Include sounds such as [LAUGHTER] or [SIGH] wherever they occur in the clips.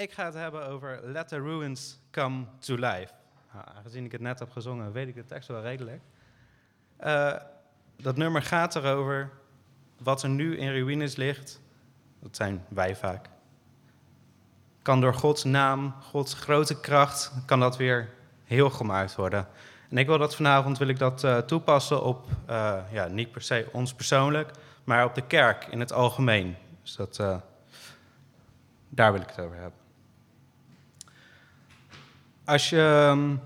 Ik ga het hebben over Let the Ruins Come to Life. Nou, aangezien ik het net heb gezongen, weet ik de tekst wel redelijk. Uh, dat nummer gaat erover wat er nu in ruïnes ligt. Dat zijn wij vaak. Kan door Gods naam, Gods grote kracht, kan dat weer heel gemaakt worden. En ik wil dat vanavond wil ik dat uh, toepassen op, uh, ja, niet per se ons persoonlijk, maar op de kerk in het algemeen. Dus dat, daar wil ik het over hebben. Als je, um,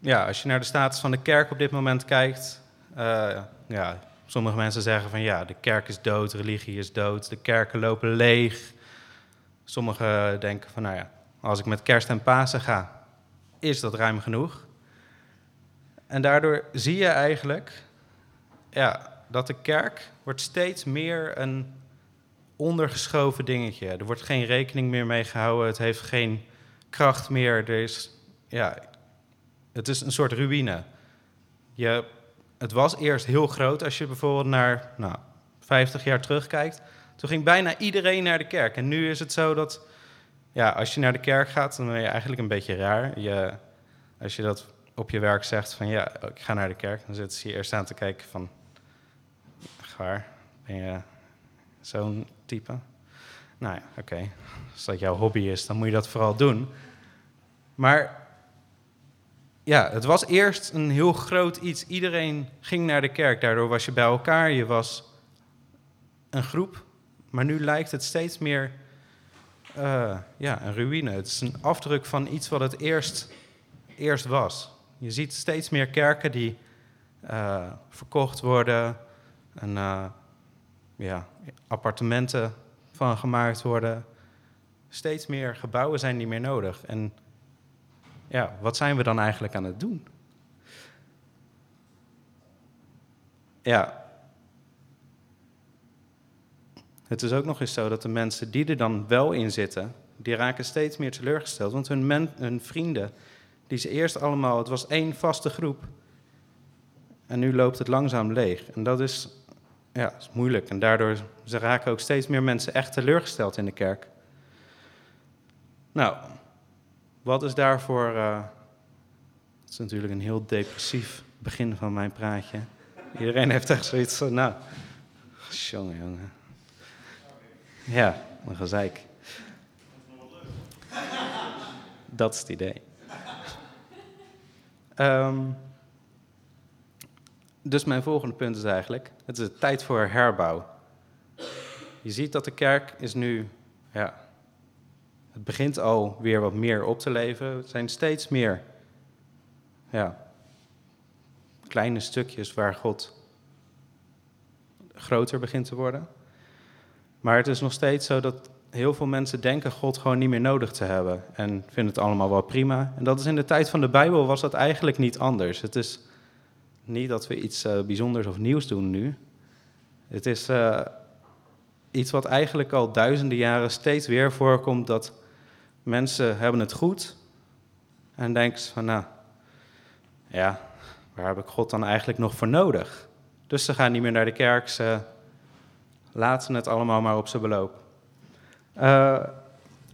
ja, als je naar de status van de kerk op dit moment kijkt, ja, sommige mensen zeggen van ja, de kerk is dood, religie is dood, de kerken lopen leeg. Sommigen denken van nou ja, als ik met kerst en Pasen ga, is dat ruim genoeg. En daardoor zie je eigenlijk ja, dat de kerk wordt steeds meer een ondergeschoven dingetje. Er wordt geen rekening meer mee gehouden, het heeft geen kracht meer. Er is, ja, het is een soort ruïne. Je, het was eerst heel groot als je bijvoorbeeld naar nou, 50 jaar terugkijkt. Toen ging bijna iedereen naar de kerk. En nu is het zo dat ja, als je naar de kerk gaat, dan ben je eigenlijk een beetje raar. Je, als je dat op je werk zegt van ja, ik ga naar de kerk, dan zitten ze je eerst aan te kijken van, waar ben je zo'n type? Nou ja, oké. Als dat jouw hobby is, dan moet je dat vooral doen. Maar ja, het was eerst een heel groot iets. Iedereen ging naar de kerk, daardoor was je bij elkaar, je was een groep. Maar nu lijkt het steeds meer uh, ja, een ruïne. Het is een afdruk van iets wat het eerst, eerst was. Je ziet steeds meer kerken die uh, verkocht worden en uh, ja, appartementen van gemaakt worden. Steeds meer gebouwen zijn niet meer nodig. En ja, wat zijn we dan eigenlijk aan het doen? Ja. Het is ook nog eens zo dat de mensen die er dan wel in zitten, die raken steeds meer teleurgesteld. Want hun, vrienden, die ze eerst allemaal, het was één vaste groep. En nu loopt het langzaam leeg. En dat is, ja, is moeilijk. En daardoor ze raken ook steeds meer mensen echt teleurgesteld in de kerk. Nou, wat is daarvoor. Uh, is natuurlijk een heel depressief begin van mijn praatje. Iedereen heeft echt zoiets van, nou, jongen, jongen. Ja, een gezeik. Dat is het idee. Um, dus mijn volgende punt is eigenlijk, het is tijd voor herbouw. Je ziet dat de kerk is nu, ja, het begint al weer wat meer op te leven. Het zijn steeds meer, ja, kleine stukjes waar God groter begint te worden. Maar het is nog steeds zo dat heel veel mensen denken God gewoon niet meer nodig te hebben en vinden het allemaal wel prima. En dat is in de tijd van de Bijbel was dat eigenlijk niet anders. Het is niet dat we iets uh, bijzonders of nieuws doen nu. Het is uh, iets wat eigenlijk al duizenden jaren steeds weer voorkomt dat mensen hebben het goed en denken van nou, ja, waar heb ik God dan eigenlijk nog voor nodig? Dus ze gaan niet meer naar de kerk, ze laten het allemaal maar op zijn beloop. Uh,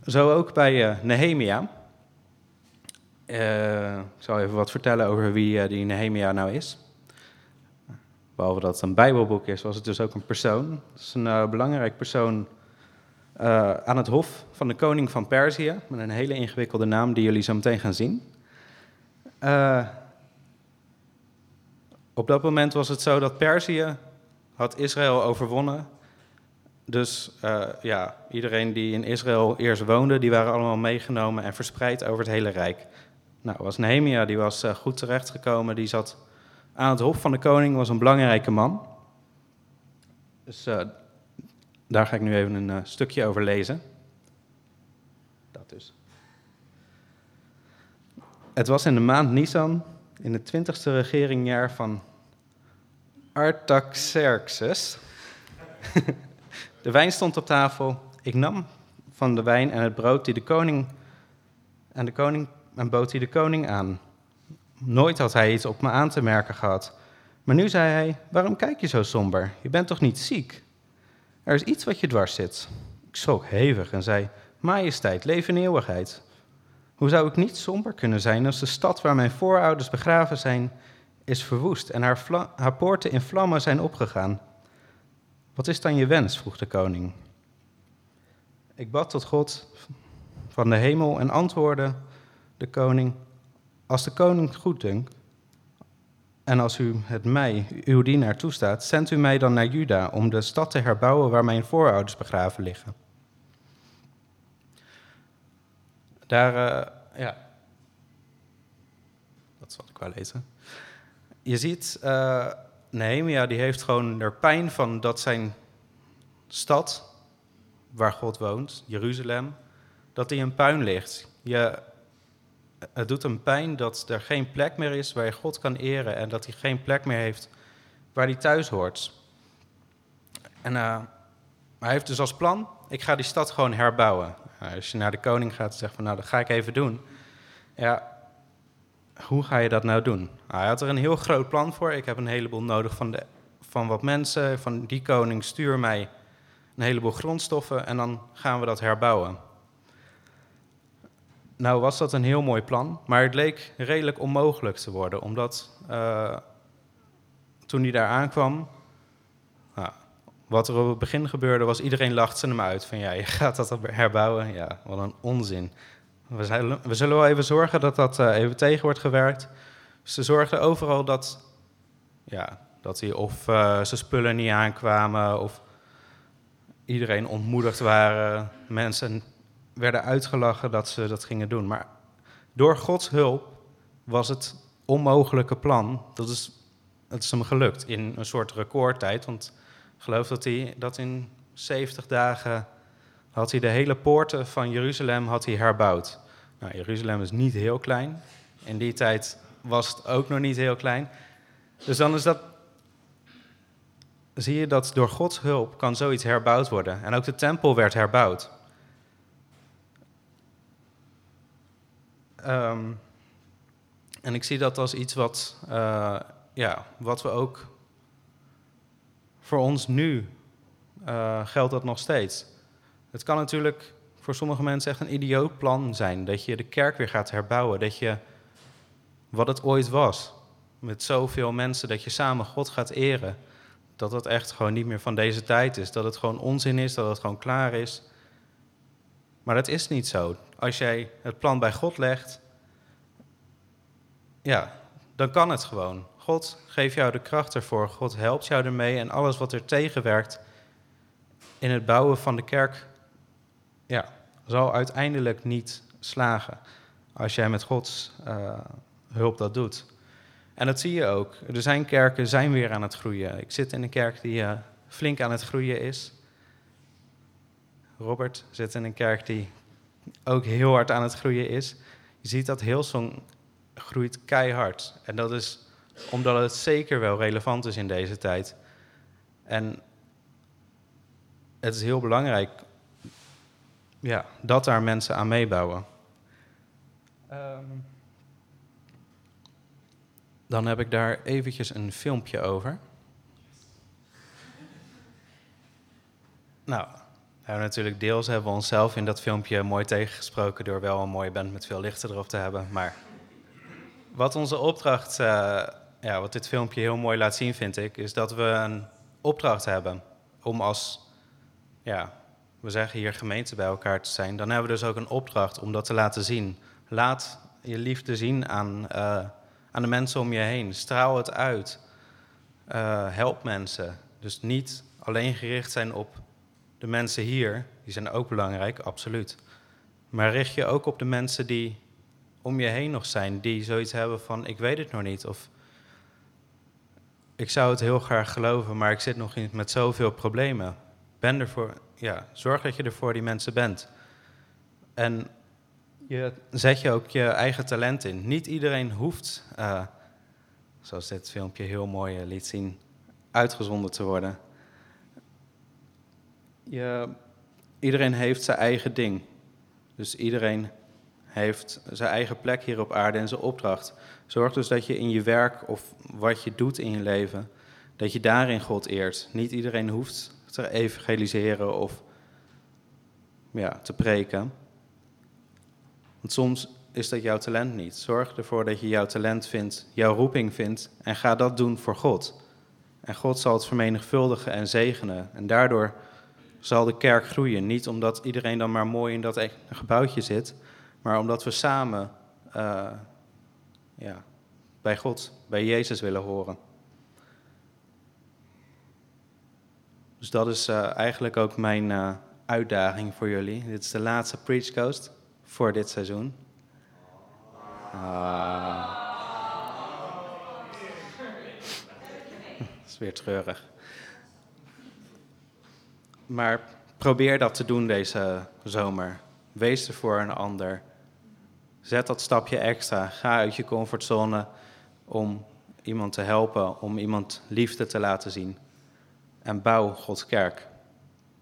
zo ook bij uh, Nehemia. Uh, ik zal even wat vertellen over wie die Nehemia nou is. Behalve dat het een Bijbelboek is, was het dus ook een persoon. Het is een belangrijk persoon aan het hof van de koning van Perzië. Met een hele ingewikkelde naam die jullie zo meteen gaan zien. op dat moment was het zo dat Perzië had Israël overwonnen dus uh, ja, iedereen die in Israël eerst woonde, die waren allemaal meegenomen en verspreid over het hele rijk. Nou, was Nehemia, die was goed terechtgekomen, die zat aan het hof van de koning, was een belangrijke man. Dus daar ga ik nu even een stukje over lezen. Dat dus. Het was in de maand Nisan, in het twintigste regeringjaar van Artaxerxes. [LAUGHS] De wijn stond op tafel. Ik nam van de wijn en het brood die de koning en de koning en bood die de koning aan. Nooit had hij iets op me aan te merken gehad. Maar nu zei hij: Waarom kijk je zo somber? Je bent toch niet ziek? Er is iets wat je dwars zit. Ik schrok hevig en zei: majesteit, leven eeuwigheid. Hoe zou ik niet somber kunnen zijn als de stad waar mijn voorouders begraven zijn, is verwoest en haar, haar poorten in vlammen zijn opgegaan? Wat is dan je wens? vroeg de koning. Ik bad tot God van de hemel en antwoordde de koning: Als de koning goed dunkt, en als u het mij, uw dienaar, toestaat, zendt u mij dan naar Juda om de stad te herbouwen waar mijn voorouders begraven liggen. Daar, uh, ja, dat zal ik wel lezen. Je ziet, uh, Nehemia die heeft gewoon er pijn van dat zijn stad, waar God woont, Jeruzalem, dat die in puin ligt. Je, het doet hem pijn dat er geen plek meer is waar je God kan eren en dat hij geen plek meer heeft waar hij thuis hoort. En uh, hij heeft dus als plan, ik ga die stad gewoon herbouwen. Nou, als je naar de koning gaat en zegt van nou, dat ga ik even doen. Ja, hoe ga je dat nou doen? Nou, hij had er een heel groot plan voor. Ik heb een heleboel nodig van, de, van wat mensen. Van die koning stuur mij een heleboel grondstoffen en dan gaan we dat herbouwen. Nou was dat een heel mooi plan, maar het leek redelijk onmogelijk te worden, omdat uh, toen hij daar aankwam, nou, wat er op het begin gebeurde was, iedereen lachte hem uit van ja, je gaat dat herbouwen, ja, wat een onzin. We zullen, we zullen wel even zorgen dat dat uh, even tegen wordt gewerkt. Ze zorgden overal dat, ja, dat hij of uh, zijn spullen niet aankwamen of iedereen ontmoedigd waren. Mensen werden uitgelachen dat ze dat gingen doen. Maar door Gods hulp was het onmogelijke plan, dat is, het is hem gelukt in een soort recordtijd. Want ik geloof dat hij dat in 70 dagen had hij de hele poorten van Jeruzalem had hij herbouwd. Nou, Jeruzalem is niet heel klein. In die tijd was het ook nog niet heel klein. Dus dan is dat. Zie je dat door Gods hulp kan zoiets herbouwd worden. En ook de tempel werd herbouwd. Um, en ik zie dat als iets wat, uh, ja, wat we ook voor ons nu uh, geldt dat nog steeds. Het kan natuurlijk voor sommige mensen echt een idioot plan zijn. Dat je de kerk weer gaat herbouwen. Dat je wat het ooit was. Met zoveel mensen, dat je samen God gaat eren. Dat het echt gewoon niet meer van deze tijd is. Dat het gewoon onzin is, dat het gewoon klaar is. Maar dat is niet zo. Als jij het plan bij God legt, ja, dan kan het gewoon. God geeft jou de kracht ervoor. God helpt jou ermee. En alles wat er tegenwerkt in het bouwen van de kerk, ja, zal uiteindelijk niet slagen. Als jij met Gods uh, hulp dat doet. En dat zie je ook. Er zijn kerken zijn weer aan het groeien. Ik zit in een kerk die uh, flink aan het groeien is. Robert zit in een kerk die ook heel hard aan het groeien is. Je ziet dat Hillsong groeit keihard. En dat is omdat het zeker wel relevant is in deze tijd. En het is heel belangrijk ja, dat daar mensen aan meebouwen. Um, dan heb ik daar eventjes een filmpje over. Nou, hebben natuurlijk deels hebben we onszelf in dat filmpje mooi tegengesproken door wel een mooie band met veel lichten erop te hebben. Maar wat onze opdracht, uh, ja, wat dit filmpje heel mooi laat zien, vind ik, is dat we een opdracht hebben om als, ja, we zeggen hier gemeente bij elkaar te zijn. Dan hebben we dus ook een opdracht om dat te laten zien. Laat je liefde zien aan, uh, aan de mensen om je heen. Straal het uit. Uh, help mensen. Dus niet alleen gericht zijn op de mensen hier, die zijn ook belangrijk, absoluut. Maar richt je ook op de mensen die om je heen nog zijn, die zoiets hebben van ik weet het nog niet. Of ik zou het heel graag geloven, maar ik zit nog niet met zoveel problemen. Ben ervoor, ja, zorg dat je er voor die mensen bent. En je zet je ook je eigen talent in. Niet iedereen hoeft, uh, zoals dit filmpje heel mooi eh, liet zien, uitgezonden te worden. Iedereen heeft zijn eigen ding. Dus iedereen heeft zijn eigen plek hier op aarde en zijn opdracht. Zorg dus dat je in je werk of wat je doet in je leven, dat je daarin God eert. Niet iedereen hoeft te evangeliseren of ja, te preken. Want soms is dat jouw talent niet. Zorg ervoor dat je jouw talent vindt, jouw roeping vindt en ga dat doen voor God. En God zal het vermenigvuldigen en zegenen. En daardoor zal de kerk groeien. Niet omdat iedereen dan maar mooi in dat e- gebouwtje zit, maar omdat we samen uh, ja, bij God, bij Jezus willen horen. Dus dat is uh, eigenlijk ook mijn uh, uitdaging voor jullie. Dit is de laatste Preach Coast voor dit seizoen. Ah. [LAUGHS] Dat is weer treurig. Maar probeer dat te doen deze zomer. Wees er voor een ander. Zet dat stapje extra. Ga uit je comfortzone om iemand te helpen, om iemand liefde te laten zien. En bouw Gods kerk.